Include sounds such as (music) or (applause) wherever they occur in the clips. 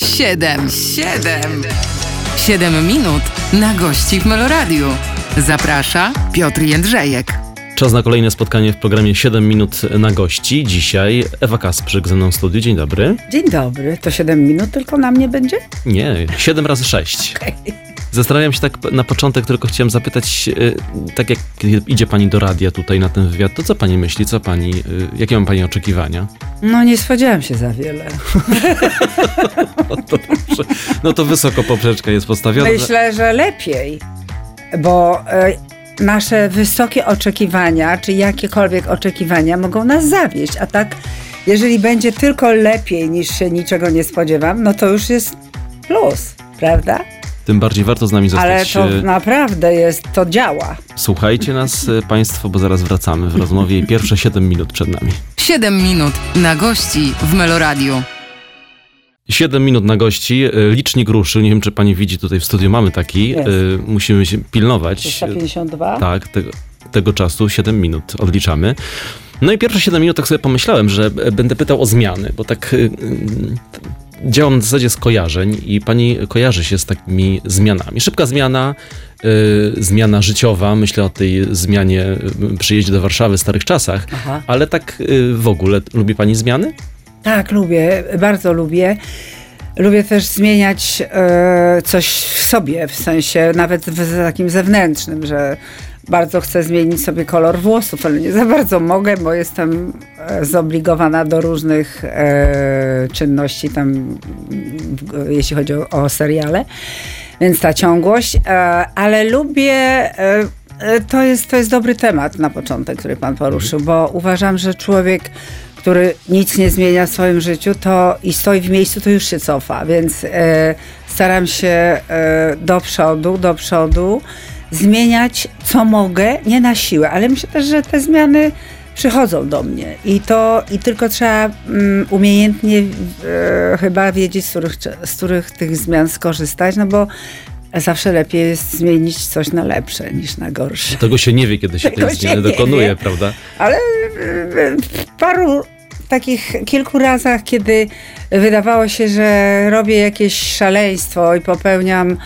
Siedem, siedem, siedem minut na gości w Meloradiu. Zaprasza Piotr Jędrzejek. Czas na kolejne spotkanie w programie 7 minut na gości. Dzisiaj Ewa Kasprzyk ze mną w studiu. Dzień dobry. Dzień dobry. To 7 minut tylko na mnie będzie? Nie, 7 razy 6. Okay. Zastanawiam się tak na początek, tylko chciałem zapytać, y, tak jak idzie pani do radia tutaj na ten wywiad, to co pani myśli, co pani, y, jakie ma pani oczekiwania? No nie spodziewałam się za wiele. (laughs) no, to dobrze. no to wysoko poprzeczka jest postawiona. Myślę, że lepiej, bo y, nasze wysokie oczekiwania, czy jakiekolwiek oczekiwania mogą nas zawieść, a tak jeżeli będzie tylko lepiej niż się niczego nie spodziewam, no to już jest plus, prawda? Tym bardziej warto z nami zostać. Ale to naprawdę jest, to działa. Słuchajcie nas Państwo, bo zaraz wracamy w rozmowie i pierwsze 7 minut przed nami. 7 minut na gości w Meloradiu. 7 minut na gości. Licznik ruszył. Nie wiem, czy pani widzi tutaj w studiu. Mamy taki. Jest. Musimy się pilnować. 352? Tak, tego, tego czasu 7 minut odliczamy. No i pierwsze 7 minut tak sobie pomyślałem, że będę pytał o zmiany, bo tak działam na zasadzie skojarzeń i pani kojarzy się z takimi zmianami. Szybka zmiana, yy, zmiana życiowa, myślę o tej zmianie przyjeździe do Warszawy w starych czasach, Aha. ale tak yy, w ogóle lubi pani zmiany? Tak, lubię, bardzo lubię. Lubię też zmieniać coś w sobie, w sensie nawet w takim zewnętrznym, że bardzo chcę zmienić sobie kolor włosów, ale nie za bardzo mogę, bo jestem zobligowana do różnych e, czynności tam, jeśli chodzi o, o seriale. Więc ta ciągłość, e, ale lubię. E, to jest, to jest dobry temat na początek, który pan poruszył, bo uważam, że człowiek, który nic nie zmienia w swoim życiu, to i stoi w miejscu, to już się cofa, więc e, staram się e, do przodu, do przodu zmieniać, co mogę, nie na siłę, ale myślę też, że te zmiany przychodzą do mnie i to i tylko trzeba um, umiejętnie e, chyba wiedzieć, z których, z których tych zmian skorzystać, no bo zawsze lepiej jest zmienić coś na lepsze niż na gorsze. Tego się nie wie, kiedy się tej zmiany dokonuje, wie. prawda? Ale w paru takich kilku razach, kiedy wydawało się, że robię jakieś szaleństwo i popełniam e,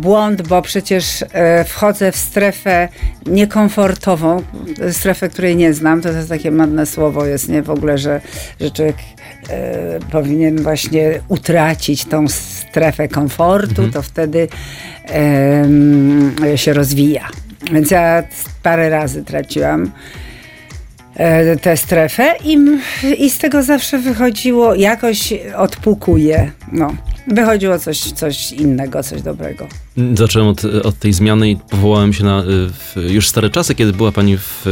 błąd, bo przecież e, wchodzę w strefę niekomfortową, strefę, której nie znam, to jest takie madne słowo jest, nie? W ogóle, że, że człowiek e, powinien właśnie utracić tą strefę komfortu, mhm. to wtedy się rozwija. Więc ja parę razy traciłam tę strefę i, i z tego zawsze wychodziło, jakoś odpukuje. No wychodziło coś, coś innego, coś dobrego. Zacząłem od, od tej zmiany i powołałem się na już stare czasy, kiedy była pani w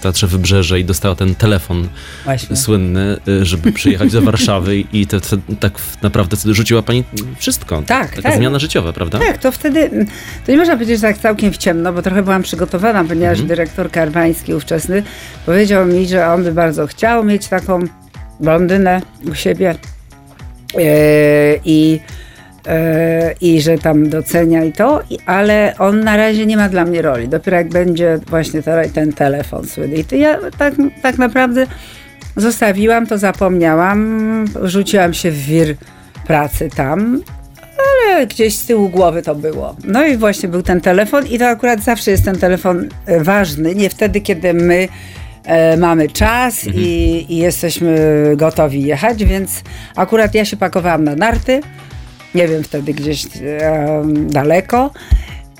Teatrze Wybrzeże i dostała ten telefon Właśnie. słynny, żeby przyjechać do Warszawy i te, te, tak naprawdę wtedy rzuciła pani wszystko. Tak, Taka tak. zmiana życiowa, prawda? Tak, to wtedy, to nie można powiedzieć, że tak całkiem w ciemno, bo trochę byłam przygotowana, ponieważ mhm. dyrektor Karwański ówczesny powiedział mi, że on by bardzo chciał mieć taką blondynę u siebie i, i że tam docenia i to, ale on na razie nie ma dla mnie roli. Dopiero jak będzie właśnie ten telefon słynny. I to ja tak, tak naprawdę zostawiłam to, zapomniałam, rzuciłam się w wir pracy tam, ale gdzieś z tyłu głowy to było. No i właśnie był ten telefon i to akurat zawsze jest ten telefon ważny, nie wtedy, kiedy my e, mamy czas mhm. i, i, jesteśmy gotowi jechać, więc akurat ja się pakowałam na narty, nie wiem, wtedy gdzieś e, daleko.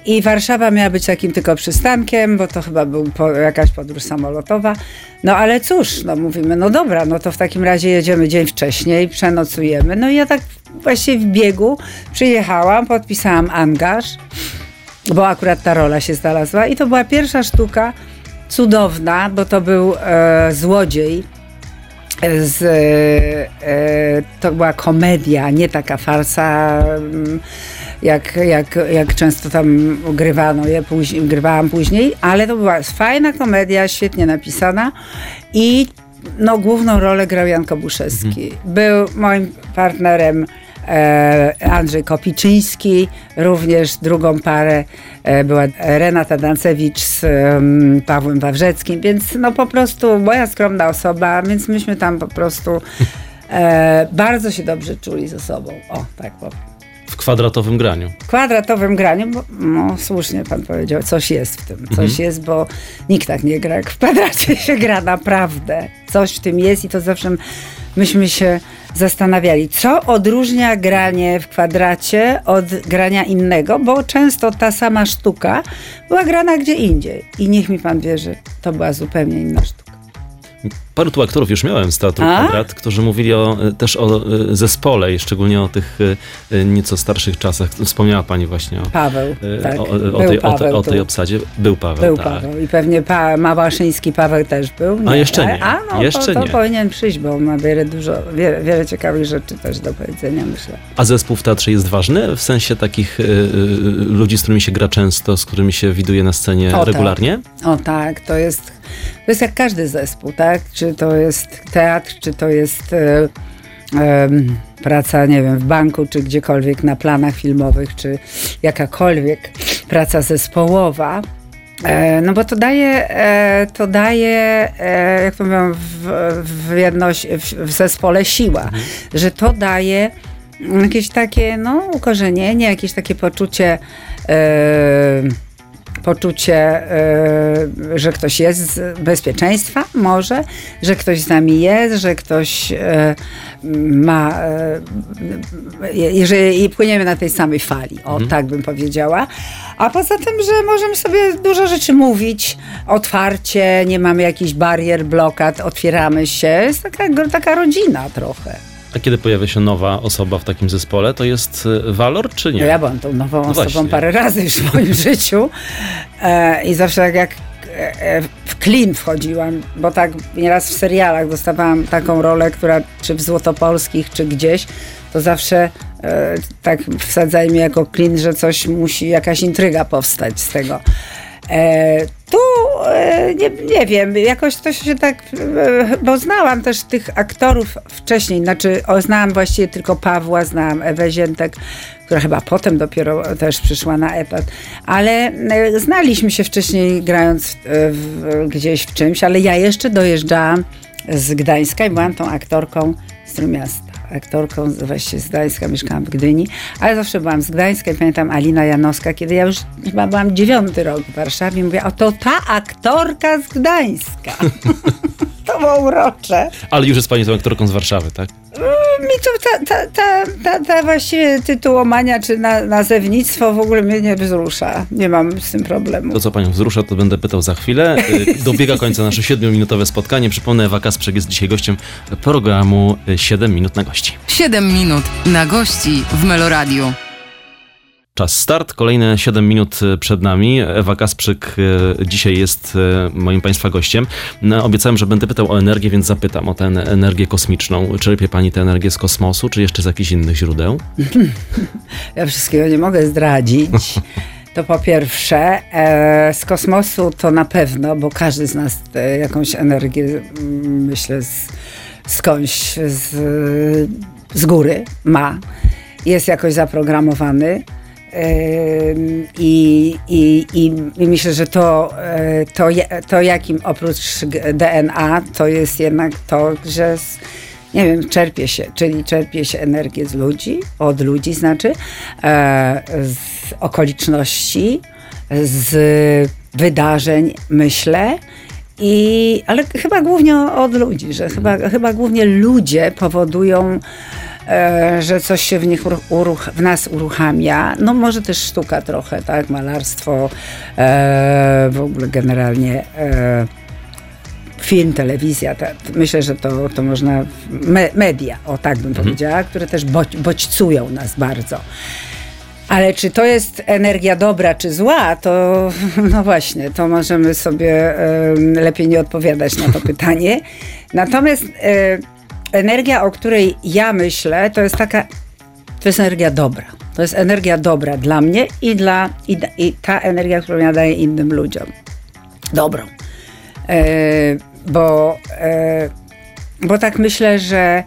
I Warszawa miała być takim tylko przystankiem, bo to chyba była po, jakaś podróż samolotowa. No ale cóż, no mówimy, no dobra, no to w takim razie jedziemy dzień wcześniej, przenocujemy. No i ja tak właśnie w biegu przyjechałam, podpisałam angaż, bo akurat ta rola się znalazła i to była pierwsza sztuka, cudowna, bo to był e, złodziej. Z, e, to była komedia, nie taka farsa, jak, jak, jak często tam grywano, ja później, grywałam później, ale to była fajna komedia, świetnie napisana i no, główną rolę grał Jan Kobuszewski. Mhm. Był moim partnerem E, Andrzej Kopiczyński, również drugą parę e, była Renata Dancewicz z Pawłem Wawrzeckim, więc no po prostu moja skromna osoba, więc myśmy tam po prostu e, bardzo się dobrze czuli ze sobą. O, tak powiem. W kwadratowym graniu. W kwadratowym graniu, bo no, słusznie pan powiedział, coś jest w tym. Coś jest, bo nikt tak nie gra, jak w kwadracie się gra naprawdę. Coś w tym jest i to zawsze myśmy się zastanawiali, co odróżnia granie w kwadracie od grania innego, bo często ta sama sztuka była grana gdzie indziej. I niech mi pan wierzy, to była zupełnie inna sztuka. Paru tu aktorów już miałem z Teatru A? Kwadrat, którzy mówili o, e, też o e, zespole i szczególnie o tych e, nieco starszych czasach. Wspomniała pani właśnie o, Paweł, tak. o, o, tej, Paweł o tej obsadzie. Był Paweł, Był tak. Paweł i pewnie pa, Małaszyński Paweł też był. A jeszcze nie, A, no, jeszcze to, to nie. powinien przyjść, bo ma wiele, dużo, wiele, wiele ciekawych rzeczy też do powiedzenia, myślę. A zespół w teatrze jest ważny? W sensie takich e, ludzi, z którymi się gra często, z którymi się widuje na scenie O, tak. regularnie? O tak, to jest, to jest jak każdy zespół, tak? Czy to jest teatr, czy to jest e, em, praca, nie wiem, w banku, czy gdziekolwiek na planach filmowych, czy jakakolwiek praca zespołowa. E, no bo to daje, e, to daje, e, jak to mówią, w, w, jedność, w, w zespole siła, że to daje jakieś takie, no, ukorzenienie, jakieś takie poczucie e, poczucie, e, że ktoś jest z bezpieczeństwa, może, że ktoś z nami jest, że ktoś e, ma, e, że i płyniemy na tej samej fali, o tak bym powiedziała. A poza tym, że możemy sobie dużo rzeczy mówić otwarcie, nie mamy jakichś barier, blokad, otwieramy się. Jest taka, taka rodzina trochę. A kiedy pojawia się nowa osoba w takim zespole, to jest e, walor, czy nie? No ja byłam tą nową No osobą właśnie. parę razy już w moim (laughs) życiu e, i zawsze tak jak e, w klin wchodziłam, bo tak nieraz w serialach dostawałam taką rolę, która czy w Złotopolskich, czy gdzieś, to zawsze e, tak wsadzali mnie jako klin, że coś musi, jakaś intryga powstać z tego. Tu e, nie, nie wiem, jakoś to się tak, e, bo znałam też tych aktorów wcześniej, znaczy znałam właściwie tylko Pawła, znałam Ewę Ziętek, która chyba potem dopiero też przyszła na etat, ale e, znaliśmy się wcześniej grając w, w, gdzieś w czymś, ale ja jeszcze dojeżdżałam z Gdańska i byłam tą aktorką z Trójmiasta aktorką właściwie z Gdańska, mieszkałam w Gdyni, ale zawsze byłam z Gdańska i pamiętam Alina Janowska, kiedy ja już chyba byłam dziewiąty rok w Warszawie, mówię, o to ta aktorka z Gdańska. (laughs) to było urocze. Ale już jest pani tą aktorką z Warszawy, tak? Mi to ta, ta, ta, ta, ta właściwie tytułomania czy na, nazewnictwo w ogóle mnie nie wzrusza. Nie mam z tym problemu. To, co panią wzrusza, to będę pytał za chwilę. Y, (laughs) Dobiega końca nasze 7-minutowe spotkanie. Przypomnę, Ewa Kasprzek jest dzisiaj gościem programu y, 7 minut na gości. 7 minut na gości w Meloradiu. Czas start, kolejne 7 minut y, przed nami. Ewa Kasprzyk y, dzisiaj jest y, moim Państwa gościem. No, Obiecałem, że będę pytał o energię, więc zapytam o tę energię kosmiczną. Czerpie Pani tę energię z kosmosu, czy jeszcze z jakichś innych źródeł? (laughs) Ja wszystkiego nie mogę zdradzić. To po pierwsze, e, z kosmosu to na pewno, bo każdy z nas e, jakąś energię, myślę, z, skądś z, z góry ma. Jest jakoś zaprogramowany. I, i, i, myślę, że to, e, to, to jakim oprócz DNA, to jest jednak to, że s- nie wiem, czerpie się, czyli czerpie się energię z ludzi, od ludzi znaczy, e, z okoliczności, z wydarzeń, myślę. I, ale chyba głównie od ludzi, że chyba, chyba głównie ludzie powodują, że coś się w, nich uruch, w nas uruchamia. No może też sztuka trochę, tak, malarstwo, e, w ogóle generalnie e, film, telewizja. Ta, myślę, że to, to można, me, media, o tak bym powiedziała, które też bodź, bodźcują nas bardzo. Ale czy to jest energia dobra czy zła, to (laughs) no właśnie, to możemy sobie em, lepiej nie odpowiadać na to (laughs) pytanie. Natomiast e, energia, o której ja myślę, to jest taka, to jest energia dobra. To jest energia dobra dla mnie i, dla, i, i ta energia, którą ja daję innym ludziom. Dobrą. E, bo, e, bo tak myślę, że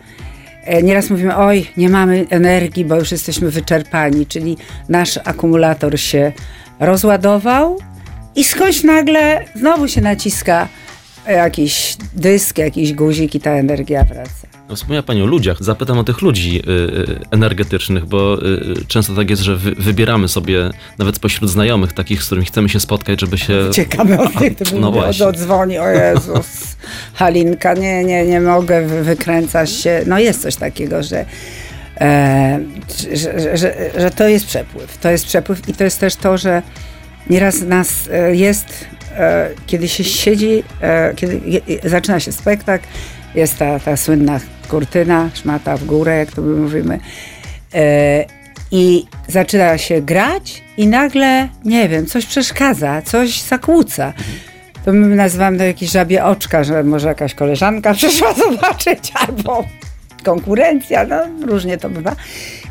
e, nieraz mówimy, oj, nie mamy energii, bo już jesteśmy wyczerpani, czyli nasz akumulator się rozładował i skądś nagle znowu się naciska jakiś dysk, jakiś guzik i ta energia wraca. No, wspomniała Pani o ludziach. Zapytam o tych ludzi y, y, energetycznych, bo y, często tak jest, że wy, wybieramy sobie nawet spośród znajomych takich, z którymi chcemy się spotkać, żeby się... Ciekawe od tych, to No właśnie. odzwoni, o Jezus, (laughs) Halinka, nie, nie, nie mogę, wy- wykręcasz się. No jest coś takiego, że, e, że, że, że, to jest przepływ. To jest przepływ i to jest też to, że nieraz nas e, jest, e, kiedy się siedzi, e, kiedy je- zaczyna się spektakl, jest ta, ta słynna kurtyna, szmata w górę, jak to my mówimy, e, i zaczyna się grać i nagle, nie wiem, coś przeszkadza, coś zakłóca. To my nazywamy to jakieś żabie oczka, że może jakaś koleżanka (laughs) przyszła zobaczyć, albo konkurencja, no różnie to bywa.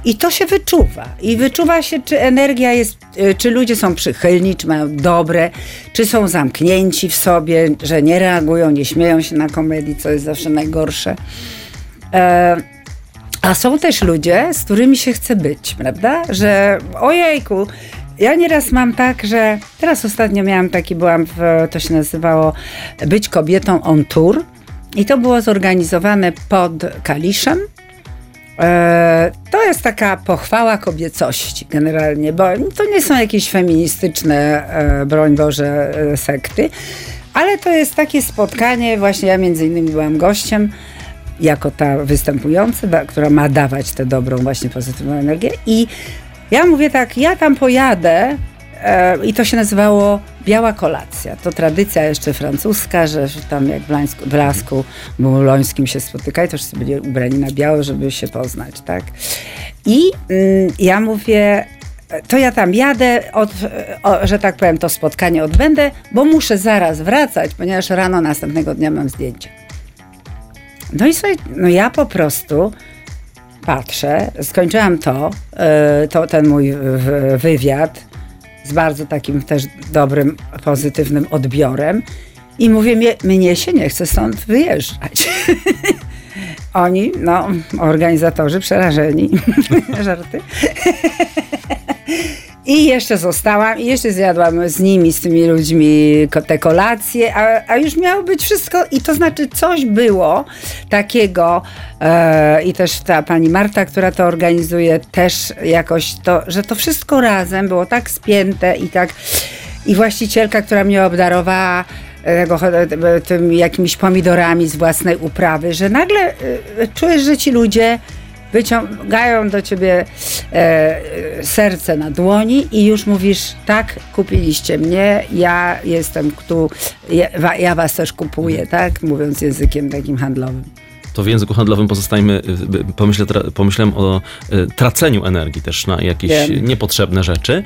I to się wyczuwa. I wyczuwa się, czy energia jest, y, czy ludzie są przychylni, czy mają dobre, czy są zamknięci w sobie, że nie reagują, nie śmieją się na komedii, co jest zawsze najgorsze. E, a są też ludzie, z którymi się chce być, prawda? Że ojejku, ja nieraz mam tak, że teraz ostatnio miałam taki, byłam w, to się nazywało Być kobietą on tour i to było zorganizowane pod Kaliszem. E, to jest taka pochwała kobiecości generalnie, bo to nie są jakieś feministyczne, e, broń Boże, e, sekty, ale to jest takie spotkanie, właśnie ja między innymi byłam gościem, jako ta występująca, która ma dawać tę dobrą, właśnie pozytywną energię. I ja mówię tak, ja tam pojadę i to się nazywało Biała Kolacja. To tradycja jeszcze francuska, że tam jak w Lańsku, w Lasku Bulońskim się spotykali, to wszyscy byli ubrani na biało, żeby się poznać, tak? I mm, ja mówię, to ja tam jadę, od, o, że tak powiem, to spotkanie odbędę, bo muszę zaraz wracać, ponieważ rano następnego dnia mam zdjęcie. No i słuchaj, no ja po prostu patrzę, skończyłam to, y, to ten mój wywiad z bardzo takim też dobrym, pozytywnym odbiorem i mówię, mnie, się nie chce stąd wyjeżdżać. (laughs) Oni, no, organizatorzy przerażeni, (laughs) żarty. (laughs) I jeszcze zostałam i jeszcze zjadłam z nimi, z tymi ludźmi te kolacje, a, a już miało być wszystko i to znaczy coś było takiego e, i też ta pani Marta, która to organizuje, też jakoś to, że to wszystko razem było tak spięte i tak i właścicielka, która mnie obdarowała e, tego, e, tym jakimiś pomidorami z własnej uprawy, że nagle e, czujesz, że ci ludzie wyciągają do ciebie e, serce na dłoni i już mówisz, tak, kupiliście mnie, ja jestem tu, ja, ja was też kupuję, tak, mówiąc językiem takim handlowym. To w języku handlowym pozostajmy, y, y, pomyślę, tra- pomyślałem o y, traceniu energii też na jakieś Wiem. niepotrzebne rzeczy.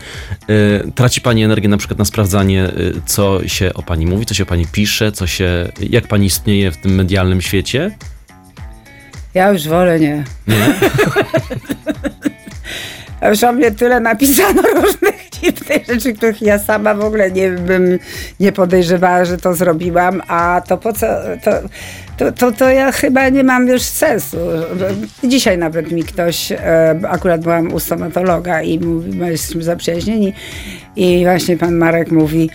Y, Traci Pani energię na przykład na sprawdzanie, y, co się o Pani mówi, co się o Pani pisze, co się, jak Pani istnieje w tym medialnym świecie? Ja już wolę nie. Nie? (laughs) Już o mnie tyle napisano (laughs) różnych dziwnych rzeczy, których ja sama w ogóle nie bym nie podejrzewała, że to zrobiłam, a to po co, to, to, to, to ja chyba nie mam już sensu. Dzisiaj nawet mi ktoś, e, akurat byłam u stomatologa i mówi, my jesteśmy zaprzyjaźnieni i właśnie pan Marek mówi,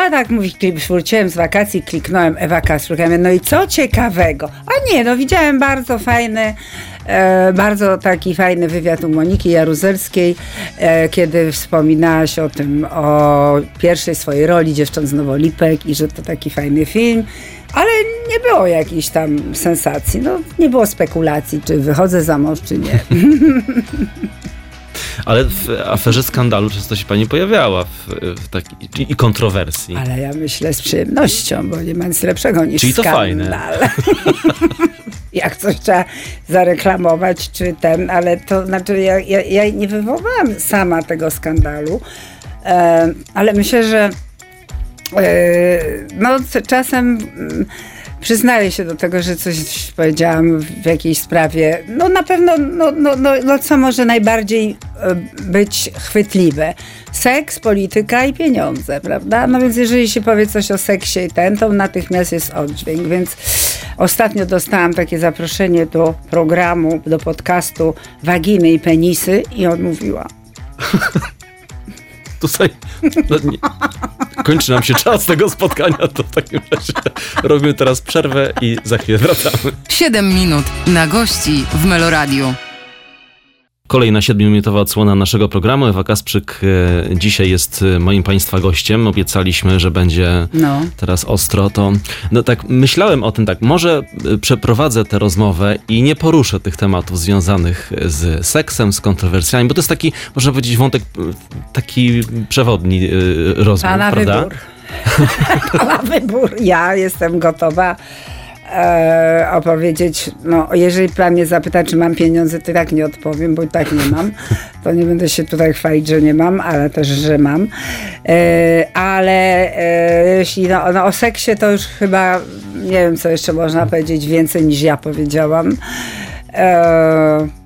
a tak mówi, wróciłem z wakacji, kliknąłem Ewa mówię, no i co ciekawego? A nie, no widziałem bardzo fajny, e, bardzo taki fajny wywiad u Moniki Jaruzelskiej, e, kiedy wspominałaś o tym, o pierwszej swojej roli Dziewcząt z Nowolipek i że to taki fajny film. Ale nie było jakiejś tam sensacji, no nie było spekulacji, czy wychodzę za mąż, czy nie. (laughs) Ale w aferze skandalu często się Pani pojawiała w, w taki, i kontrowersji. Ale ja myślę z przyjemnością, bo nie ma nic lepszego niż Czyli to skandal. fajne. (laughs) Jak coś trzeba zareklamować, czy ten, ale to znaczy ja, ja, ja nie wywołałam sama tego skandalu, e, ale myślę, że e, no czasem mm, przyznaję się do tego, że coś powiedziałam w jakiejś sprawie, no na pewno, no, no, no, no co może najbardziej e, być chwytliwe. Seks, polityka i pieniądze, prawda? No więc jeżeli się powie coś o seksie i ten, to natychmiast jest oddźwięk, więc ostatnio dostałam takie zaproszenie do programu, do podcastu Waginy i penisy i odmówiła. (laughs) Tutaj no, nie, kończy nam się czas tego spotkania, to w takim razie robimy teraz przerwę i za chwilę wracamy. 7 minut na gości w Meloradiu. Kolejna 7-minutowa odsłona naszego programu. Ewa Kasprzyk e, dzisiaj jest e, moim Państwa gościem. Obiecaliśmy, że będzie No. teraz ostro. To no tak myślałem o tym tak, może e, przeprowadzę tę rozmowę i nie poruszę tych tematów związanych z seksem, z kontrowersjami, bo to jest taki, można powiedzieć, wątek taki przewodni rozmów, Pana prawda? wybór. (laughs) Pana wybór. Ja jestem gotowa e, opowiedzieć, no jeżeli pan mnie zapyta, czy mam pieniądze, to tak nie odpowiem, bo i tak nie mam. To nie będę się tutaj chwalić, że nie mam, ale też, że mam. E, ale e, jeśli no, no, o seksie, to już chyba nie wiem, co jeszcze można powiedzieć więcej niż ja powiedziałam. E,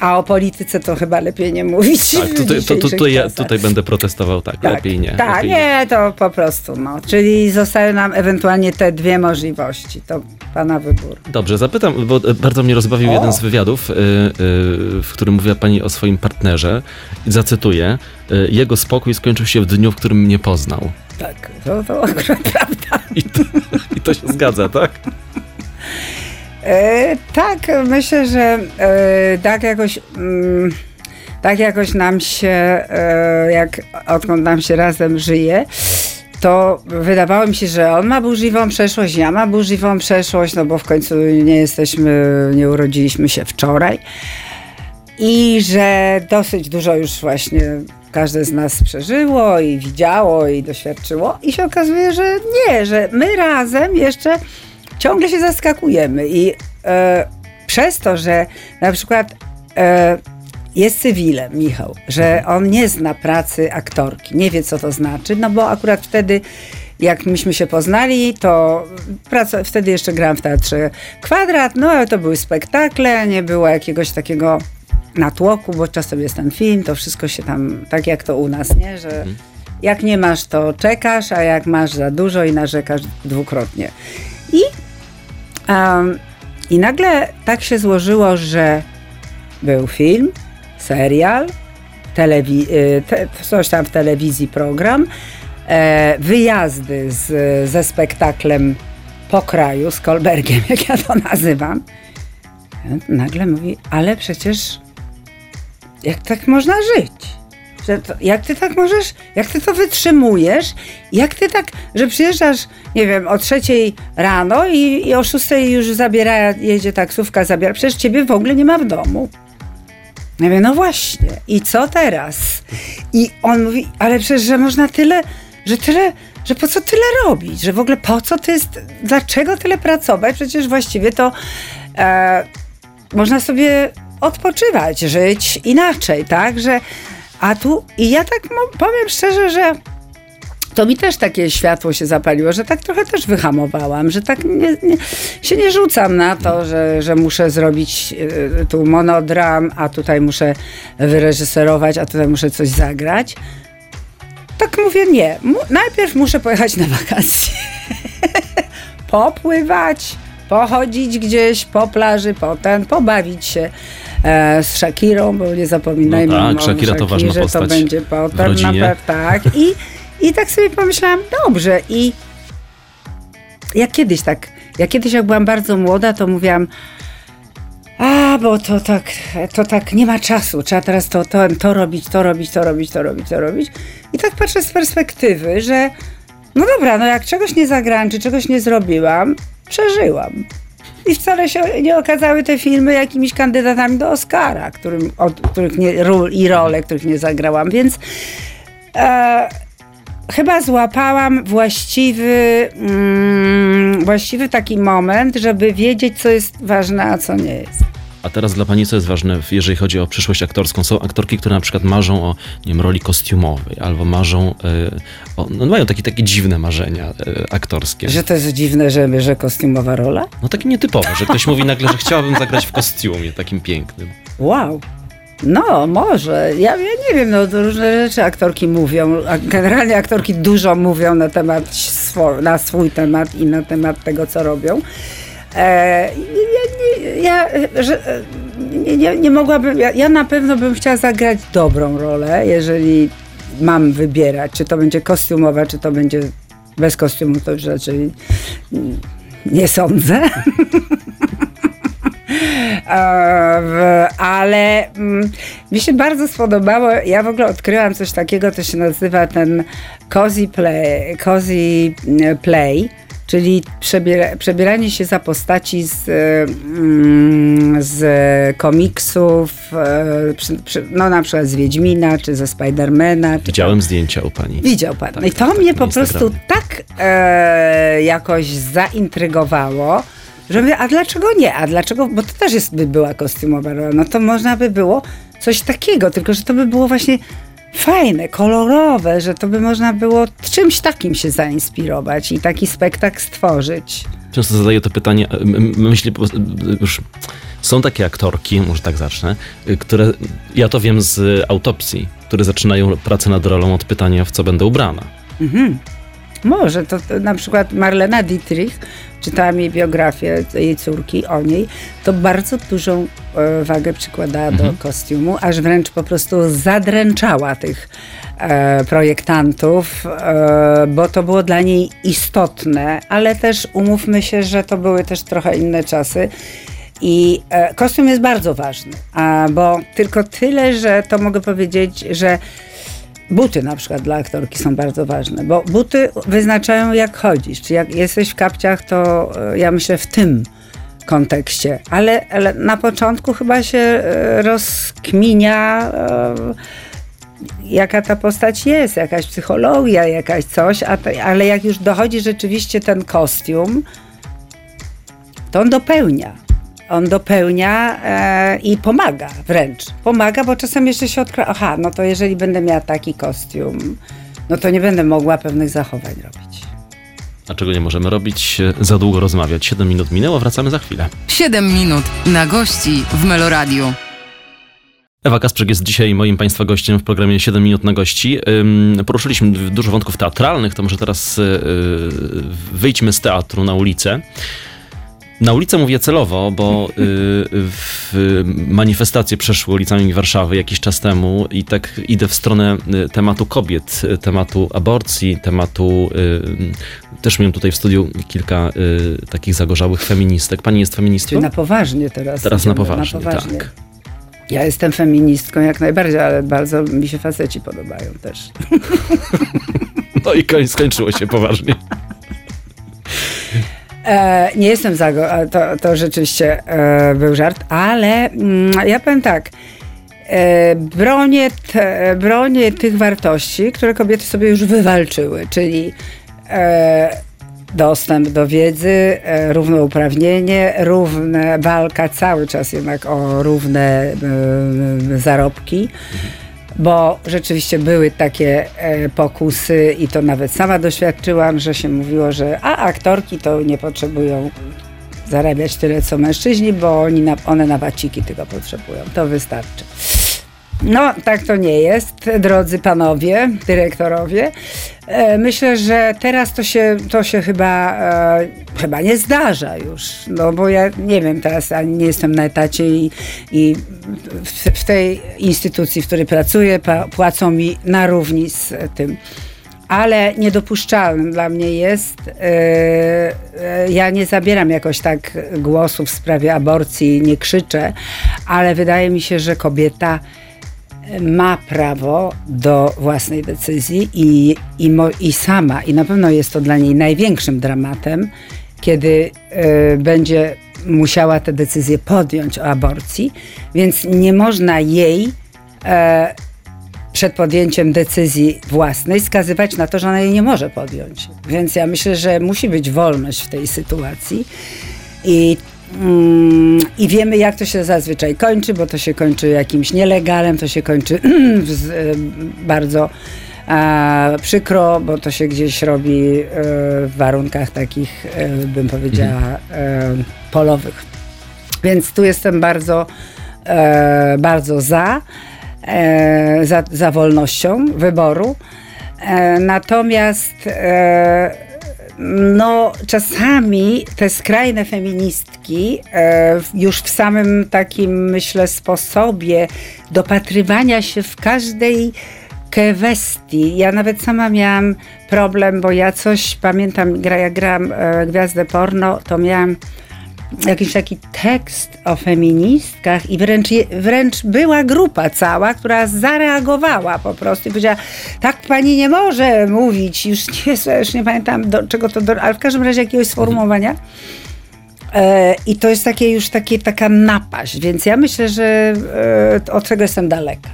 a o polityce to chyba lepiej nie mówić. Tak, tutaj, to, to, tutaj, ja, tutaj będę protestował, tak, lepiej nie. Tak, lepiej nie, to po prostu, no. Czyli zostały nam ewentualnie te dwie możliwości. To pana wybór. Dobrze, zapytam, bo e, bardzo mnie rozbawił O. jeden z wywiadów, y, y, w którym mówiła pani o swoim partnerze. I zacytuję. Jego spokój skończył się w dniu, w którym mnie poznał. Tak, to, to akurat (laughs) prawda. I to, I to się zgadza, tak? E, tak, myślę, że e, tak jakoś... Mm, tak jakoś nam się, e, jak odkąd nam się razem żyje, to wydawało mi się, że on ma burzliwą przeszłość, ja mam burzliwą przeszłość, no bo w końcu nie jesteśmy, nie urodziliśmy się wczoraj. I że dosyć dużo już właśnie każde z nas przeżyło i widziało i doświadczyło. I się okazuje, że nie, że my razem jeszcze ciągle się zaskakujemy. I e, przez to, że na przykład e, jest cywilem, Michał, że on nie zna pracy aktorki, nie wie co to znaczy, no bo akurat wtedy jak myśmy się poznali, to praca, wtedy jeszcze grałam w teatrze Kwadrat, no ale to były spektakle, nie było jakiegoś takiego natłoku, bo czasem jest ten film, to wszystko się tam, tak jak to u nas, nie, że jak nie masz, to czekasz, a jak masz za dużo i narzekasz dwukrotnie. I, em, i nagle tak się złożyło, że był film, serial, telewi- y, te, coś tam w telewizji program, e, wyjazdy z, ze spektaklem po kraju, z Kolbergiem, (laughs) jak ja to nazywam. Nagle mówi, ale przecież jak tak można żyć? Że to, jak ty tak możesz, jak ty to wytrzymujesz? Jak ty tak, że przyjeżdżasz, nie wiem, o trzeciej rano i, i o szóstej już zabiera, jedzie taksówka, zabiera. Przecież ciebie w ogóle nie ma w domu. Ja mówię, no właśnie. I co teraz? I on mówi, ale przecież, że można tyle, że tyle, że po co tyle robić? Że w ogóle po co to jest, dlaczego tyle pracować? Przecież właściwie to e, można sobie odpoczywać, żyć inaczej, tak? Że, a tu, i ja tak powiem szczerze, że to mi też takie światło się zapaliło, że tak trochę też wyhamowałam, że tak nie, nie, się nie rzucam na to, że, że muszę zrobić y, tu monodram, a tutaj muszę wyreżyserować, a tutaj muszę coś zagrać. Tak mówię, nie. Najpierw muszę pojechać na wakacje. (laughs) Popływać, pochodzić gdzieś po plaży, potem pobawić się z Shakirą, bo nie zapominajmy No tak, o Shakira to ważna postać to będzie w potem na rodzinie. pewno tak. I, I tak sobie pomyślałam, dobrze. I jak kiedyś tak, jak kiedyś jak byłam bardzo młoda, to mówiłam, a, bo to tak, to tak nie ma czasu. Trzeba teraz to, to, to robić, to robić, to robić, to robić, to robić. I tak patrzę z perspektywy, że no dobra, no jak czegoś nie zagrałam, czy czegoś nie zrobiłam, przeżyłam. I wcale się nie okazały te filmy jakimiś kandydatami do Oscara, którym, od, których nie, ról i role, których nie zagrałam, więc e, chyba złapałam właściwy, mm, właściwy taki moment, żeby wiedzieć, co jest ważne, a co nie jest. A teraz dla pani co jest ważne, jeżeli chodzi o przyszłość aktorską? Są aktorki, które na przykład marzą o nie wiem, roli kostiumowej, albo marzą, e, o, no mają takie, takie dziwne marzenia e, aktorskie. Że to jest dziwne, że, że kostiumowa rola? No takie nietypowe, że ktoś mówi nagle, że chciałabym zagrać w kostiumie takim pięknym. Wow. No, może. Ja, ja nie wiem, no to różne rzeczy aktorki mówią. Generalnie aktorki dużo mówią na temat swo, na swój temat i na temat tego, co robią. E, ja, ja że, nie, nie, nie mogłabym, ja, ja na pewno bym chciała zagrać dobrą rolę, jeżeli mam wybierać, czy to będzie kostiumowa, czy to będzie bez kostiumu, to już raczej nie sądzę. (laughs) E, ale mm, mi się bardzo spodobało. Ja w ogóle odkryłam coś takiego, to się nazywa ten cozy play, cozy mm, play czyli przebiera, przebieranie się za postaci z, mm, z komiksów, e, no na przykład z Wiedźmina, czy ze Spidermana. Widziałem tam. zdjęcia u pani. Widział pan. Tak, I to tak, mnie po prostu tak e, jakoś zaintrygowało, że mówię, a dlaczego nie? A dlaczego? Bo to też jest, by była kostiumowa rola. No to można by było coś takiego, tylko że to by było właśnie fajne, kolorowe, że to by można było czymś takim się zainspirować i taki spektakl stworzyć. Często zadaję to pytanie, myślę, już są takie aktorki, może tak zacznę, które, ja to wiem z autopsji, które zaczynają pracę nad rolą od pytania, w co będę ubrana. Mhm. Może, to, to na przykład Marlena Dietrich, czytałam jej biografię jej córki o niej, to bardzo dużą e, wagę przykładała mhm. do kostiumu, aż wręcz po prostu zadręczała tych e, projektantów, e, bo to było dla niej istotne, ale też umówmy się, że to były też trochę inne czasy. I kostium jest bardzo ważny, a, bo tylko tyle, że to mogę powiedzieć, że Buty na przykład dla aktorki są bardzo ważne, bo buty wyznaczają jak chodzisz. Czy jak jesteś w kapciach, to e, ja myślę w tym kontekście. Ale, ale na początku chyba się e, rozkminia, e, jaka ta postać jest, jakaś psychologia, jakaś coś, ale jak już dochodzi rzeczywiście ten kostium, to on dopełnia on dopełnia e, i pomaga wręcz. Pomaga, bo czasem jeszcze się odkrywa, aha, no to jeżeli będę miała taki kostium, no to nie będę mogła pewnych zachowań robić. A czego nie możemy robić? Za długo rozmawiać. 7 minut minęło, wracamy za chwilę. 7 minut na gości w Meloradiu. Ewa Kasprzyk jest dzisiaj moim Państwa gościem w programie 7 minut na gości. Poruszyliśmy dużo wątków teatralnych, to może teraz y, wyjdźmy z teatru na ulicę. Na ulicę mówię celowo, bo y, w manifestacje przeszły ulicami Warszawy jakiś czas temu i tak idę w stronę y, tematu kobiet, tematu aborcji, tematu. Y, też miałem tutaj w studiu kilka takich zagorzałych feministek. Pani jest feministką? Czyli na poważnie teraz. Teraz na poważnie, na poważnie, tak. Ja jestem feministką jak najbardziej, ale bardzo mi się faceci podobają też. (laughs) No i skończyło się poważnie. E, nie jestem za go, to, to rzeczywiście e, był żart, ale mm, ja powiem tak. E, bronię, te, bronię tych wartości, które kobiety sobie już wywalczyły, czyli e, dostęp do wiedzy, e, równouprawnienie, równe walka cały czas jednak o równe e, zarobki. Mhm bo rzeczywiście były takie e, pokusy i to nawet sama doświadczyłam, że się mówiło, że a aktorki to nie potrzebują zarabiać tyle co mężczyźni, bo oni na, one na waciki tego potrzebują. To wystarczy. No, tak to nie jest, drodzy panowie, dyrektorowie. E, myślę, że teraz to się, to się chyba, e, chyba nie zdarza już, no bo ja nie wiem, teraz nie jestem na etacie i, i w, w, tej instytucji, w której pracuję, płacą mi na równi z tym. Ale niedopuszczalnym dla mnie jest, yy, ja nie zabieram jakoś tak głosu w sprawie aborcji, nie krzyczę, ale wydaje mi się, że kobieta ma prawo do własnej decyzji i, i, mo, i sama, i na pewno jest to dla niej największym dramatem, kiedy y, będzie musiała tę decyzję podjąć o aborcji, więc nie można jej y, przed podjęciem decyzji własnej skazywać na to, że ona jej nie może podjąć. Więc ja myślę, że musi być wolność w tej sytuacji. I I wiemy, jak to się zazwyczaj kończy, bo to się kończy jakimś nielegalem, to się kończy (clears throat) y, bardzo a, przykro, bo to się gdzieś robi y, w warunkach takich, y, bym powiedziała, polowych. Więc tu jestem bardzo, e, bardzo za, e, za, za wolnością wyboru. E, natomiast no, czasami te skrajne feministki e, już w samym takim, myślę, sposobie dopatrywania się w każdej kwestii. Ja nawet sama miałam problem, bo ja coś pamiętam, jak grałam e, Gwiazdę Porno, to miałam jakiś taki tekst o feministkach i wręcz, wręcz była grupa cała, która zareagowała po prostu i powiedziała, tak pani nie może mówić, już nie, (laughs) już nie pamiętam do czego to, do, ale w każdym razie jakiegoś sformułowania. E, I to jest takie już takie, taka napaść, więc ja myślę, że e, od czego jestem daleka.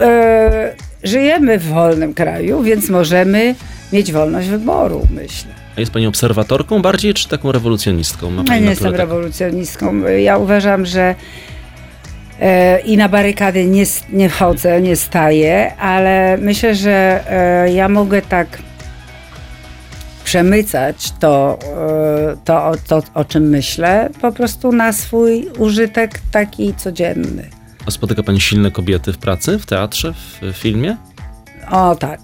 E, żyjemy w wolnym kraju, więc możemy mieć wolność wyboru, myślę. A jest pani obserwatorką bardziej, czy taką rewolucjonistką? Ma Ja nie jestem tak- rewolucjonistką. Ja uważam, że e, i na barykady nie, nie chodzę, nie staję, ale myślę, że e, ja mogę tak przemycać to, e, to, o- to, o czym myślę, po prostu na swój użytek taki codzienny. A spotyka pani silne kobiety w pracy, w teatrze, w filmie? O tak.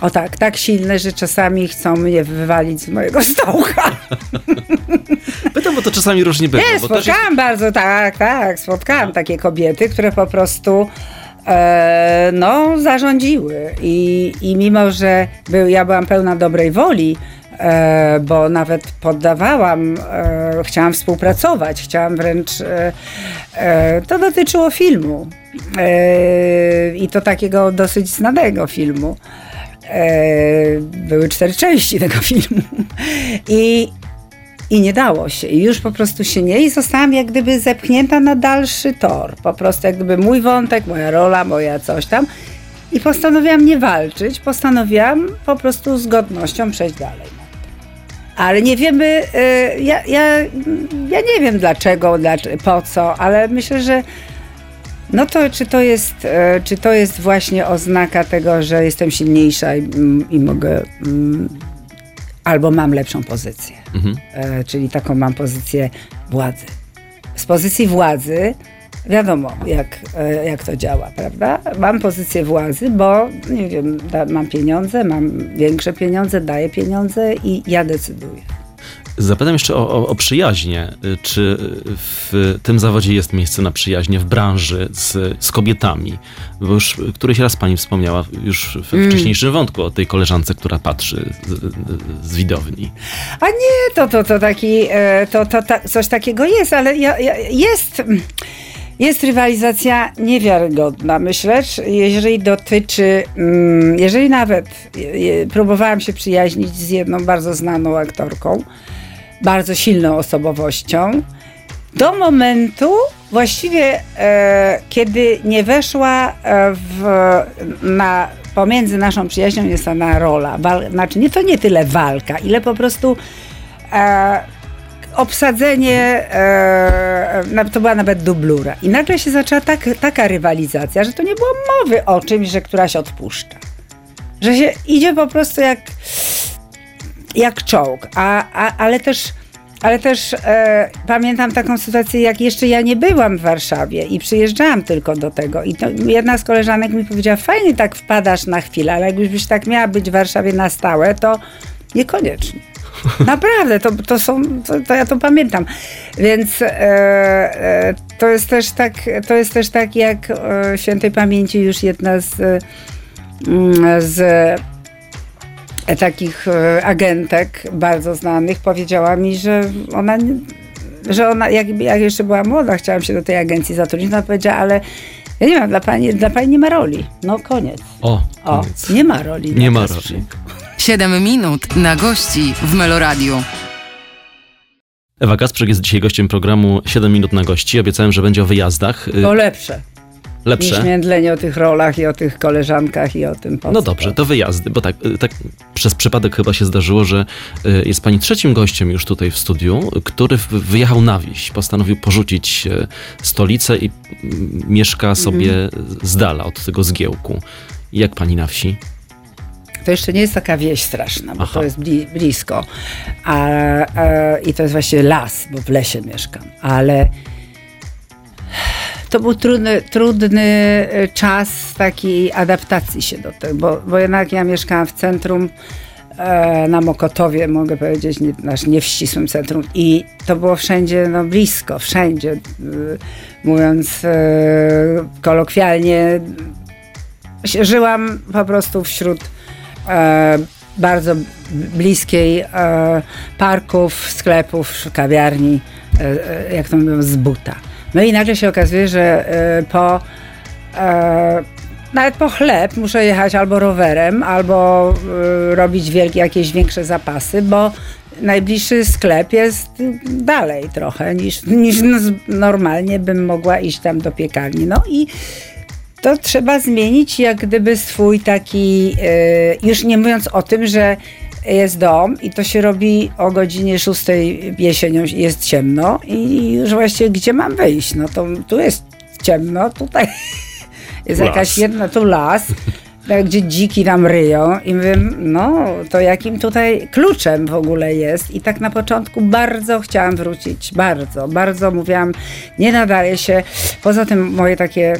O tak, tak silne, że czasami chcą mnie wywalić z mojego stołka. (laughs) Pytam, bo to czasami różnie bywa. Nie, też jest, spotkałam bardzo, tak, tak, spotkałam takie kobiety, które po prostu e, no, zarządziły. I, I mimo, że był, ja byłam pełna dobrej woli, e, bo nawet poddawałam, e, chciałam współpracować, chciałam wręcz, e, e, to dotyczyło filmu. E, I to takiego dosyć znanego filmu. E, były cztery części tego (laughs) filmu. I, i nie dało się. I już po prostu się nie. I zostałam jak gdyby zepchnięta na dalszy tor. Po prostu jak gdyby mój wątek, moja rola, moja coś tam. I postanowiłam nie walczyć. Postanowiłam po prostu z godnością przejść dalej. Ale nie wiemy, y, ja, ja, ja nie wiem dlaczego, dlaczego, po co, ale myślę, że no to czy to jest, e, czy to jest właśnie oznaka tego, że jestem silniejsza i, mm, i mogę, mm, albo mam lepszą pozycję. Mhm. E, czyli taką mam pozycję władzy. Z pozycji władzy wiadomo, jak, e, jak to działa, prawda? Mam pozycję władzy, bo nie wiem, da, mam pieniądze, mam większe pieniądze, daję pieniądze i ja decyduję. Zapytam jeszcze o, o, o przyjaźnie. Czy w tym zawodzie jest miejsce na przyjaźnie w branży z, z kobietami? Bo już któryś raz pani wspomniała już w Mm. wcześniejszym wątku o tej koleżance, która patrzy z, z widowni. A nie, to, to, to taki, e, to, to ta, coś takiego jest, ale ja, ja, jest, jest rywalizacja niewiarygodna, myślę, jeżeli dotyczy, mm, jeżeli nawet próbowałam się przyjaźnić z jedną bardzo znaną aktorką, bardzo silną osobowością, do momentu właściwie, e, kiedy nie weszła e, w, na, pomiędzy naszą przyjaźnią jest ona rola. Wal, znaczy nie to nie tyle walka, ile po prostu e, obsadzenie, e, to była nawet dublura. I nagle się zaczęła tak, taka rywalizacja, że to nie było mowy o czymś, że któraś odpuszcza. Że się idzie po prostu jak, jak czołg, a, a, ale też, ale też e, pamiętam taką sytuację, jak jeszcze ja nie byłam w Warszawie i przyjeżdżałam tylko do tego. I to jedna z koleżanek mi powiedziała, fajnie tak wpadasz na chwilę, ale jakbyś tak miała być w Warszawie na stałe, to niekoniecznie. (laughs) Naprawdę, to, to są, to, to ja to pamiętam. Więc e, e, to jest też tak, to jest też tak jak e, świętej pamięci już jedna z, mm, z takich e, agentek bardzo znanych powiedziała mi, że ona, nie- że ona jak, jak jeszcze była młoda, chciałam się do tej agencji zatrudnić, ona powiedziała, ale ja nie wiem, dla pani, dla pani nie ma roli. No koniec. O, O, koniec. nie ma roli. Nie ma roli. 7 minut na gości w Meloradiu. Ewa Kasprzyk jest dzisiaj gościem programu 7 minut na gości. Obiecałem, że będzie o wyjazdach. Y, To lepsze. Lepsze. Niż międlenie o tych rolach i o tych koleżankach i o tym po No dobrze, to wyjazdy, bo tak, tak przez przypadek chyba się zdarzyło, że y, jest pani trzecim gościem już tutaj w studiu, który wyjechał na wieś, postanowił porzucić y, stolicę i mm, mieszka sobie z dala od tego zgiełku. Jak pani na wsi? To jeszcze nie jest taka wieś straszna, bo Aha. to jest bli, blisko. A, a, I to jest właśnie las, bo w lesie mieszkam. Ale to był trudny, trudny e, czas takiej adaptacji się do tego, bo, bo jednak ja mieszkałam w centrum e, na Mokotowie, mogę powiedzieć, nie, nasz nie w ścisłym centrum i to było wszędzie no, blisko, wszędzie. E, mówiąc kolokwialnie, żyłam po prostu wśród bardzo bliskiej parków, sklepów, kawiarni, jak to mówią, z buta. No i nagle się okazuje, że e, po e, nawet po chleb muszę jechać albo rowerem, albo e, robić wielkie, jakieś większe zapasy, bo najbliższy sklep jest dalej trochę niż, niż no, normalnie bym mogła iść tam do piekarni. No i to trzeba zmienić jak gdyby swój taki, już nie mówiąc o tym, że jest dom i to się robi o godzinie 6 jesienią, jest ciemno i już właściwie gdzie mam wyjść? No to tu jest ciemno, tutaj (laughs) jest Las. jakaś jedna, tu las, (laughs) tak, gdzie dziki tam ryją i mówię, no to jakim tutaj kluczem w ogóle jest i tak na początku bardzo chciałam wrócić, bardzo, bardzo mówiłam, nie nadaje się, poza tym moje takie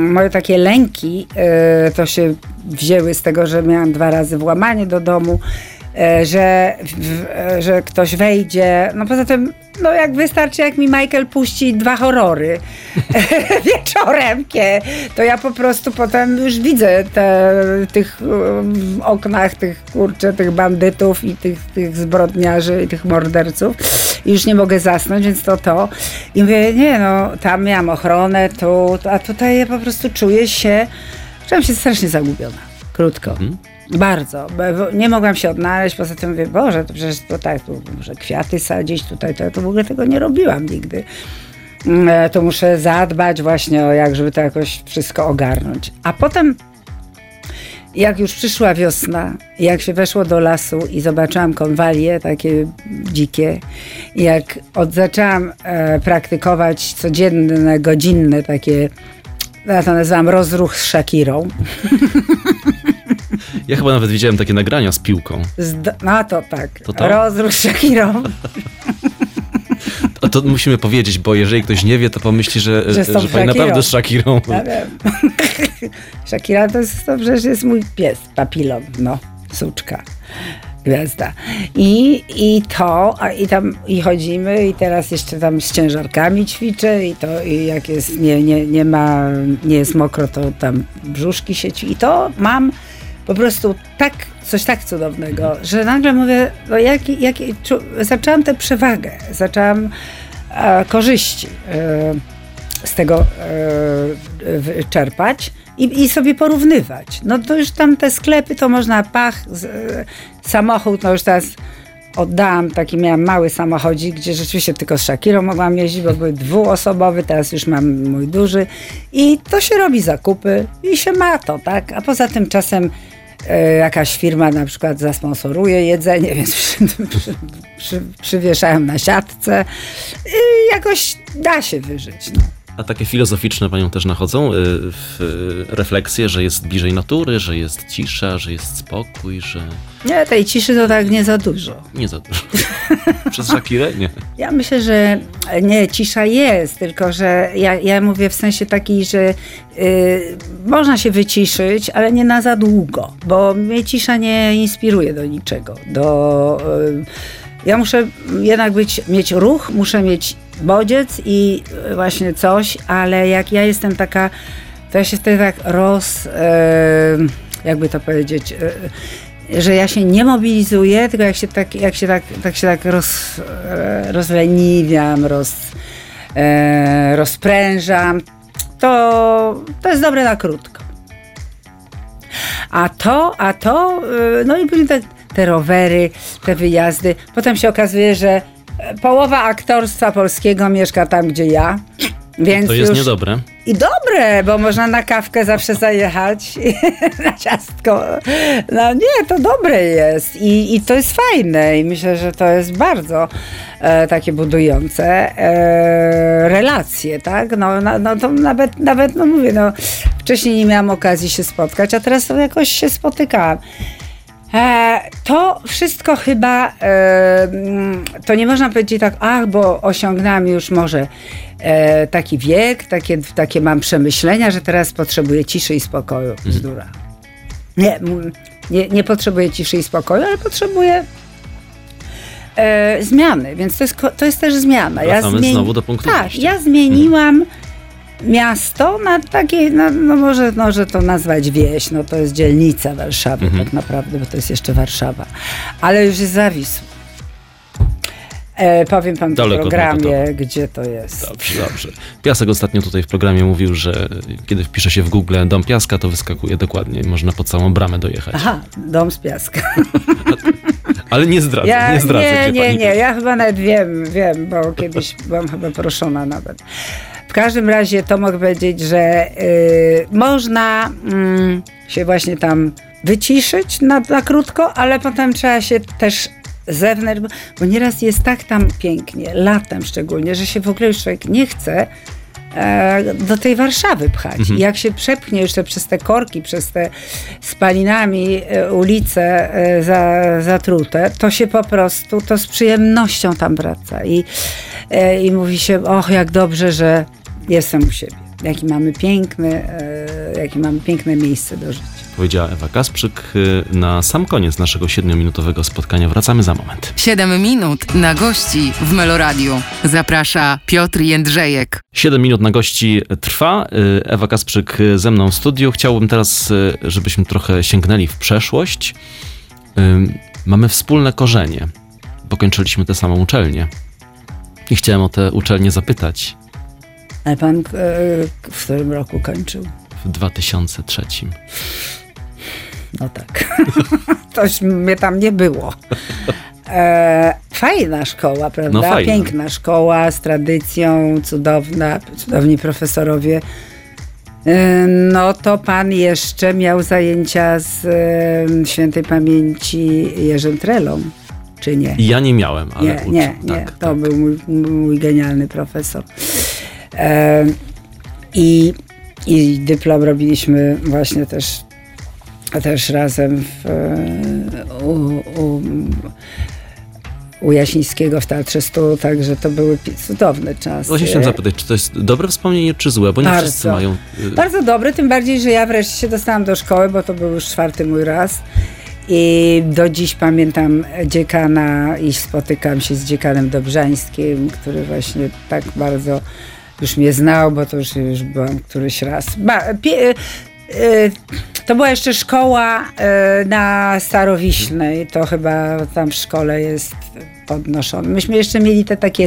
moje takie lęki e, to się wzięły z tego, że miałam dwa razy włamanie do domu, że, w, e, że ktoś wejdzie. No poza tym, no jak wystarczy, jak mi Michael puści dwa horrory (laughs) wieczorem, to ja po prostu potem już widzę te, tych um, w oknach tych kurczę, tych bandytów i tych, tych zbrodniarzy i tych morderców. I już nie mogę zasnąć, więc to to. I mówię, nie no, tam miałam ochronę, tu, a tutaj ja po prostu czuję się, czułam się strasznie zagubiona. Krótko. Bardzo. Nie mogłam się odnaleźć, poza tym mówię, Boże, to przecież to tak, tu muszę kwiaty sadzić tutaj, to, to w ogóle tego nie robiłam nigdy. Mm, e, To muszę zadbać właśnie o jak, żeby to jakoś wszystko ogarnąć. A potem jak już przyszła wiosna, jak się weszło do lasu i zobaczyłam konwalie takie dzikie, jak od, zaczęłam e, praktykować codzienne, godzinne takie, ja to nazywam rozruch z Shakirą. (laughs) Ja chyba nawet widziałem takie nagrania z piłką. Z, do- no to tak, To Shakirą. A to musimy powiedzieć, bo jeżeli ktoś nie wie, to pomyśli, że, Że że, pani naprawdę z Shakirą. Ja wiem. (laughs) Shakira to, jest, to przecież jest mój pies, papilon, no, suczka, gwiazda. I, i to, a i tam i chodzimy i teraz jeszcze tam z ciężarkami ćwiczę i to i jak jest, nie, nie, nie ma, nie jest mokro, to tam brzuszki się ćwi- I to mam po prostu tak, coś tak cudownego, że nagle mówię, no jaki, jaki, czu, zaczęłam tę przewagę, zaczęłam e, korzyści. E, z tego e, czerpać i, i sobie porównywać. No to już tam te sklepy to można pach, z, e, samochód, no już teraz oddałam taki, miałam mały samochodzik, gdzie rzeczywiście tylko z Shakirą mogłam jeździć, bo był dwuosobowy, teraz już mam mój duży i to się robi zakupy i się ma to, tak? A poza tym czasem jakaś firma na przykład zasponsoruje jedzenie, (laughs) więc przy, przy, przy, przywieszają na siatce i jakoś da się wyżyć. No. A takie filozoficzne panią też nachodzą y, w y, refleksje, że jest bliżej natury, że jest cisza, że jest spokój, że Nie, tej ciszy to tak nie za dużo. nie za dużo. (laughs) Przez Shakirę? Nie. Ja myślę, że nie, cisza jest, tylko że ja, ja mówię w sensie taki, że y, można się wyciszyć, ale nie na za długo, bo mnie cisza nie inspiruje do niczego. Do, y, ja muszę jednak być, mieć ruch, muszę mieć bodziec i właśnie coś, ale jak ja jestem taka, to ja się wtedy tak roz... Y, jakby to powiedzieć... Y, że ja się nie mobilizuję, tylko jak się tak, jak się tak, tak się tak roz, e, rozleniwiam, roz, e, rozprężam, to, to jest dobre na krótko. A to, a to, e, no i później te, te rowery, te wyjazdy. Potem się okazuje, że e, połowa aktorstwa polskiego mieszka tam, gdzie ja. Więc To jest już, niedobre. i dobre, bo można na kawkę zawsze zajechać, (laughs) na ciastko. No nie, to dobre jest I, i to jest fajne i myślę, że to jest bardzo e, takie budujące e, relacje, tak? No, no, no to nawet, nawet, no mówię, no wcześniej nie miałam okazji się spotkać, a teraz to jakoś się spotykałam. E, to wszystko chyba, e, mm, to nie można powiedzieć tak, ach, bo osiągnęłam już może e, taki wiek, takie, takie mam przemyślenia, że teraz potrzebuję ciszy i spokoju. Bzdura. Nie, nie, nie potrzebuję ciszy i spokoju, ale potrzebuję zmiany, więc to jest, to jest też zmiana. Wracamy znowu do punktu Tak, ja zmieniłam miasto na takiej, no, no może, może to nazwać wieś, no to jest dzielnica Warszawy Mhm. tak naprawdę, bo to jest jeszcze Warszawa, ale już jest zawisł. E, powiem Daleko w programie, Mokotowa. gdzie to jest. Dobrze, dobrze. Piasek ostatnio tutaj w programie mówił, że kiedy wpisze się w Google dom Piaska, to wyskakuje dokładnie. Można pod samą bramę dojechać. Aha, dom z piaska. (laughs) Ale nie zdradzę, Ja, nie zdradzę, nie, nie, nie, ja chyba nawet wiem, wiem, bo kiedyś byłam chyba proszona nawet. W każdym razie to mogę powiedzieć, że y, można mm, się właśnie tam wyciszyć na, na krótko, ale potem trzeba się też zewnątrz, bo, nieraz jest tak tam pięknie, latem szczególnie, że się w ogóle już człowiek nie chce e, do tej Warszawy pchać. Mhm. Jak się przepchnie jeszcze przez te korki, przez te spalinami e, ulice e, za, zatrute, to się po prostu, to z przyjemnością tam wraca. I, i mówi się, och, jak dobrze, że jestem u siebie. Jaki mamy piękny, e, jakie mamy piękne miejsce do życia. Powiedziała Ewa Kasprzyk. y, Na sam koniec naszego siedmiominutowego spotkania wracamy za moment. 7 minut na gości w Meloradiu. Zaprasza Piotr Jędrzejek. 7 minut na gości trwa. Y, Ewa Kasprzyk ze mną w studiu. Chciałbym teraz, żebyśmy trochę sięgnęli w przeszłość. Mamy wspólne korzenie. Pokończyliśmy tę samą uczelnię. I chciałem o tę uczelnię zapytać Ale pan e, w którym roku kończył? w 2003. No tak. (laughs) Toś mnie tam nie było. E, fajna szkoła, prawda? No fajna. Piękna szkoła z tradycją, cudowna, cudowni profesorowie. E, no to pan jeszcze miał zajęcia z e, świętej pamięci Jerzym Trelą, czy nie? Ja nie miałem, ale Nie, uczy- nie, nie. tak, to tak. był mój, mój genialny profesor. I, I dyplom robiliśmy właśnie też, też razem w, e, u, u, u Jasińskiego w Teatrze Stu, także to były cudowne czasy. Właśnie chciałem zapytać, czy to jest dobre wspomnienie, czy złe? Bo nie Bardzo. wszyscy mają... y, Bardzo dobry, tym bardziej, że ja wreszcie się dostałam do szkoły, bo to był już czwarty mój raz. I do dziś pamiętam dziekana i spotykam się z dziekanem Dobrzańskim, który właśnie tak bardzo już mnie znał, bo to już, już byłam któryś raz. Ba, pie, e, to była jeszcze szkoła e, na Starowiśnej, to chyba tam w szkole jest podnoszone. Myśmy jeszcze mieli te takie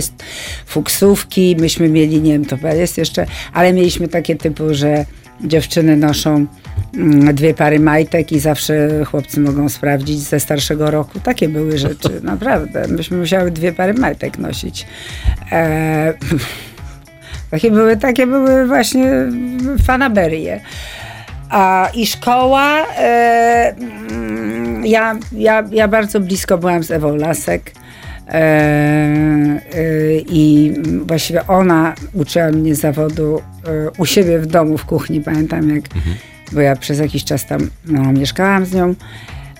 fuksówki, myśmy mieli, nie wiem, to chyba jest jeszcze, ale mieliśmy takie typu, że dziewczyny noszą mm, dwie pary majtek i zawsze chłopcy mogą sprawdzić ze starszego roku. Takie były rzeczy, (laughs) naprawdę. Myśmy musiały dwie pary majtek nosić. E, takie, były, takie były właśnie fanaberie. A, I szkoła, e, mm, ja, ja, ja bardzo blisko byłam z Ewą Lasek. E, e, I właściwie ona uczyła mnie zawodu e, u siebie w domu, w kuchni, pamiętam jak, bo ja przez jakiś czas tam no, mieszkałam z nią,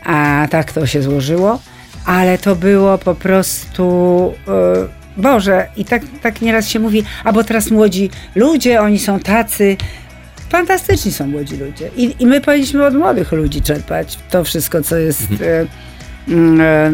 a tak to się złożyło, ale to było po prostu, e, Boże, i tak, tak nieraz się mówi, a bo teraz młodzi ludzie, oni są tacy, fantastyczni są młodzi ludzie. I, I my powinniśmy od młodych ludzi czerpać to wszystko, co jest. E, mm, e,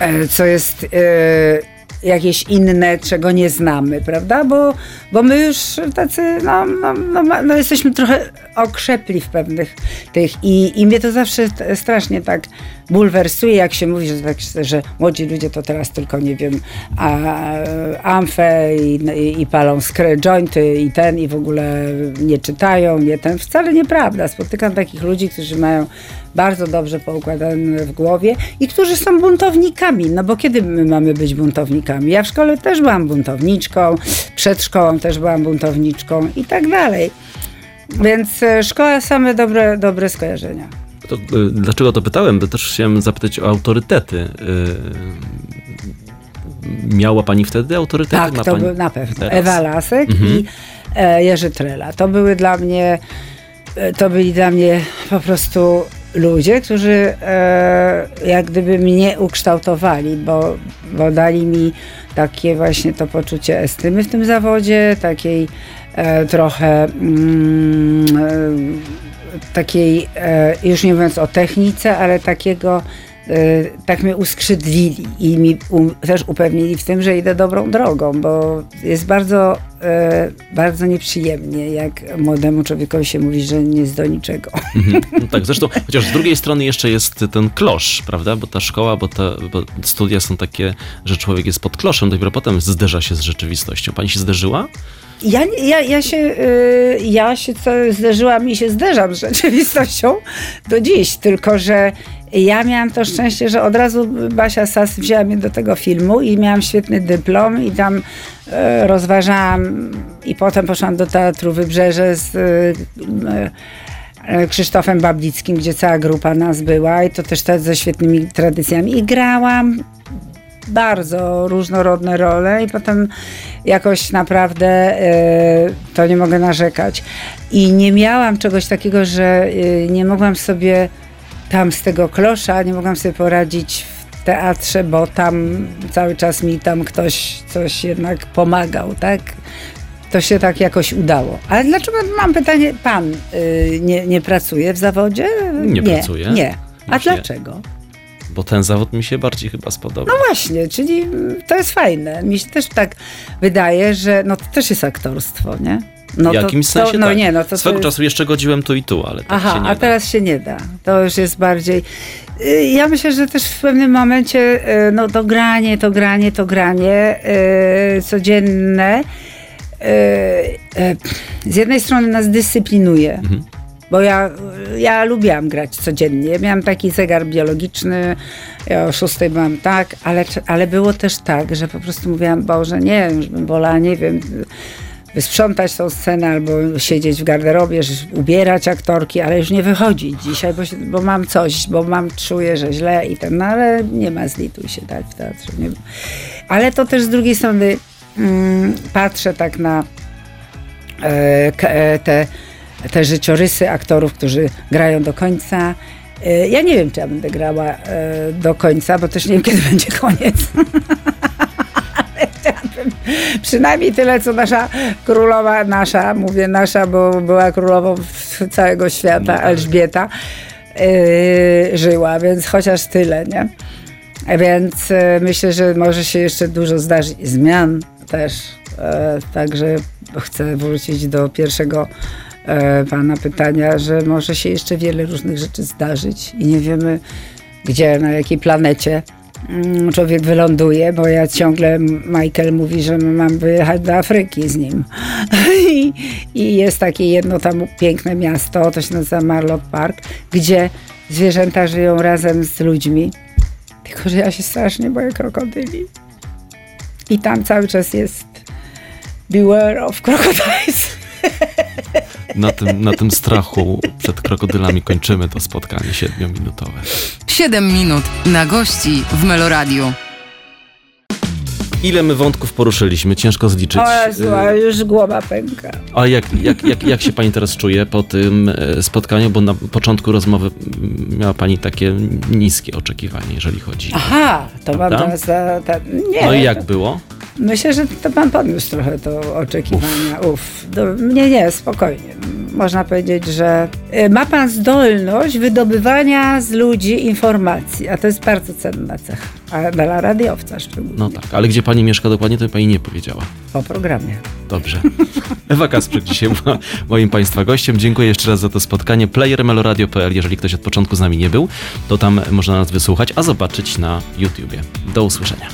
e, co jest e, jakieś inne, czego nie znamy, prawda? Bo, bo my już tacy, no, no, no, no jesteśmy trochę okrzepli w pewnych tych i, i mnie to zawsze strasznie tak bulwersuje, jak się mówi, że, tak, że młodzi ludzie to teraz tylko, nie wiem, a, amfę i, i, i palą skry, jointy i ten i w ogóle nie czytają, nie ten. Wcale nieprawda. Spotykam takich ludzi, którzy mają bardzo dobrze poukładane w głowie i którzy są buntownikami, no bo kiedy my mamy być buntownikami? Ja w szkole też byłam buntowniczką, przed szkołą też byłam buntowniczką i tak dalej. Więc e, szkoła same dobre, dobre skojarzenia. To, y, dlaczego to pytałem? Bo też chciałem zapytać o autorytety. Y, Miała pani wtedy autorytety? Tak, Ma to pani... był na pewno. teraz? Ewa Lasek Mhm. i e, Jerzy Trela. To były dla mnie, e, to byli dla mnie po prostu ludzie, którzy e, jak gdyby mnie ukształtowali, bo, bo dali mi takie właśnie to poczucie estymy w tym zawodzie, takiej e, trochę mm, e, takiej, e, już nie mówiąc o technice, ale takiego tak mnie uskrzydlili i mi um, też upewnili w tym, że idę dobrą drogą, bo jest bardzo, e, bardzo nieprzyjemnie, jak młodemu człowiekowi się mówi, że nie jest do niczego. Mhm. (laughs) No tak, zresztą, chociaż z drugiej strony jeszcze jest ten klosz, prawda? Bo ta szkoła, bo, ta, bo studia są takie, że człowiek jest pod kloszem, dopiero potem zderza się z rzeczywistością. Pani się zderzyła? Ja, ja, ja się, y, ja się co zderzyłam i się zderzam z rzeczywistością do dziś, tylko że ja miałam to szczęście, że od razu Basia Sas wzięła mnie do tego filmu i miałam świetny dyplom i tam e, rozważałam i potem poszłam do Teatru Wybrzeże z e, e, Krzysztofem Bablickim, gdzie cała grupa nas była i to też te ze świetnymi tradycjami i grałam bardzo różnorodne role i potem jakoś naprawdę to nie mogę narzekać. I nie miałam czegoś takiego, że nie mogłam sobie tam z tego klosza, nie mogłam sobie poradzić w teatrze, bo tam cały czas mi tam ktoś coś jednak pomagał, tak? To się tak jakoś udało. Ale dlaczego, mam pytanie, pan y, nie, nie pracuje w zawodzie? Nie pracuje. Nie. A Właśnie. dlaczego? Bo ten zawód mi się bardziej chyba spodobał. No właśnie, czyli to jest fajne. Mi się też tak wydaje, że no to też jest aktorstwo, nie? No w jakimś to, sensie to, no tak. nie, no to Swego to czasu jeszcze godziłem tu i tu, ale tak Aha, się nie a da. teraz się nie da. To już jest bardziej. Y, Ja myślę, że też w pewnym momencie y, no, to granie, to granie, to granie y, codzienne y, y, z jednej strony nas dyscyplinuje. Mhm. Bo ja, ja lubiłam grać codziennie. Miałam taki zegar biologiczny, ja o szóstej byłam tak, ale, ale było też tak, że po prostu mówiłam, Boże, nie wiem, już bym wolała, nie wiem, wysprzątać tą scenę albo siedzieć w garderobie, ubierać aktorki, ale już nie wychodzić dzisiaj, bo, się, bo mam coś, bo mam, czuję, że źle i ten, no ale nie ma zlituj się tak w teatrze. Nie. Ale to też z drugiej strony mm, patrzę tak na e, e, te, te życiorysy aktorów, którzy grają do końca. E, Ja nie wiem, czy ja będę grała e, do końca, bo też nie wiem, kiedy (laughs) będzie koniec. (laughs) Przynajmniej tyle, co nasza królowa, nasza, mówię nasza, bo była królową całego świata, Elżbieta, e, żyła, więc chociaż tyle, nie? Więc e, myślę, że może się jeszcze dużo zdarzyć. Zmian też. E, także chcę wrócić do pierwszego e, pana pytania, że może się jeszcze wiele różnych rzeczy zdarzyć i nie wiemy, gdzie, na jakiej planecie człowiek wyląduje, bo ja ciągle, Michael mówi, że mam wyjechać do Afryki z nim. (laughs) I, I jest takie jedno tam piękne miasto, to się nazywa Marlock Park, gdzie zwierzęta żyją razem z ludźmi. Tylko, że ja się strasznie boję krokodyli. I tam cały czas jest beware of crocodiles. (laughs) Na tym, na tym strachu przed krokodylami kończymy to spotkanie siedmiominutowe. 7 minut na gości w Meloradiu. Ile my wątków poruszyliśmy? Ciężko zliczyć. O Jezu, a już głowa pęka. A jak, jak, jak, jak się pani teraz czuje po tym e, spotkaniu? Bo na początku rozmowy miała pani takie niskie oczekiwanie, jeżeli chodzi. Aha, to mam teraz. Ta, nie, No i jak było? Myślę, że to pan podniósł trochę to oczekiwania. Uff. Do, nie, nie, spokojnie. Można powiedzieć, że y, ma pan zdolność wydobywania z ludzi informacji, a to jest bardzo cenna cecha. A dla radiowca szczególnie. No tak, ale gdzie pani mieszka dokładnie, to pani nie powiedziała. Po programie. Dobrze. (laughs) Ewa Kasprzyk dzisiaj była moim państwa gościem. Dziękuję jeszcze raz za to spotkanie. Player meloradio.pl, jeżeli ktoś od początku z nami nie był, to tam można nas wysłuchać, a zobaczyć na YouTubie. Do usłyszenia.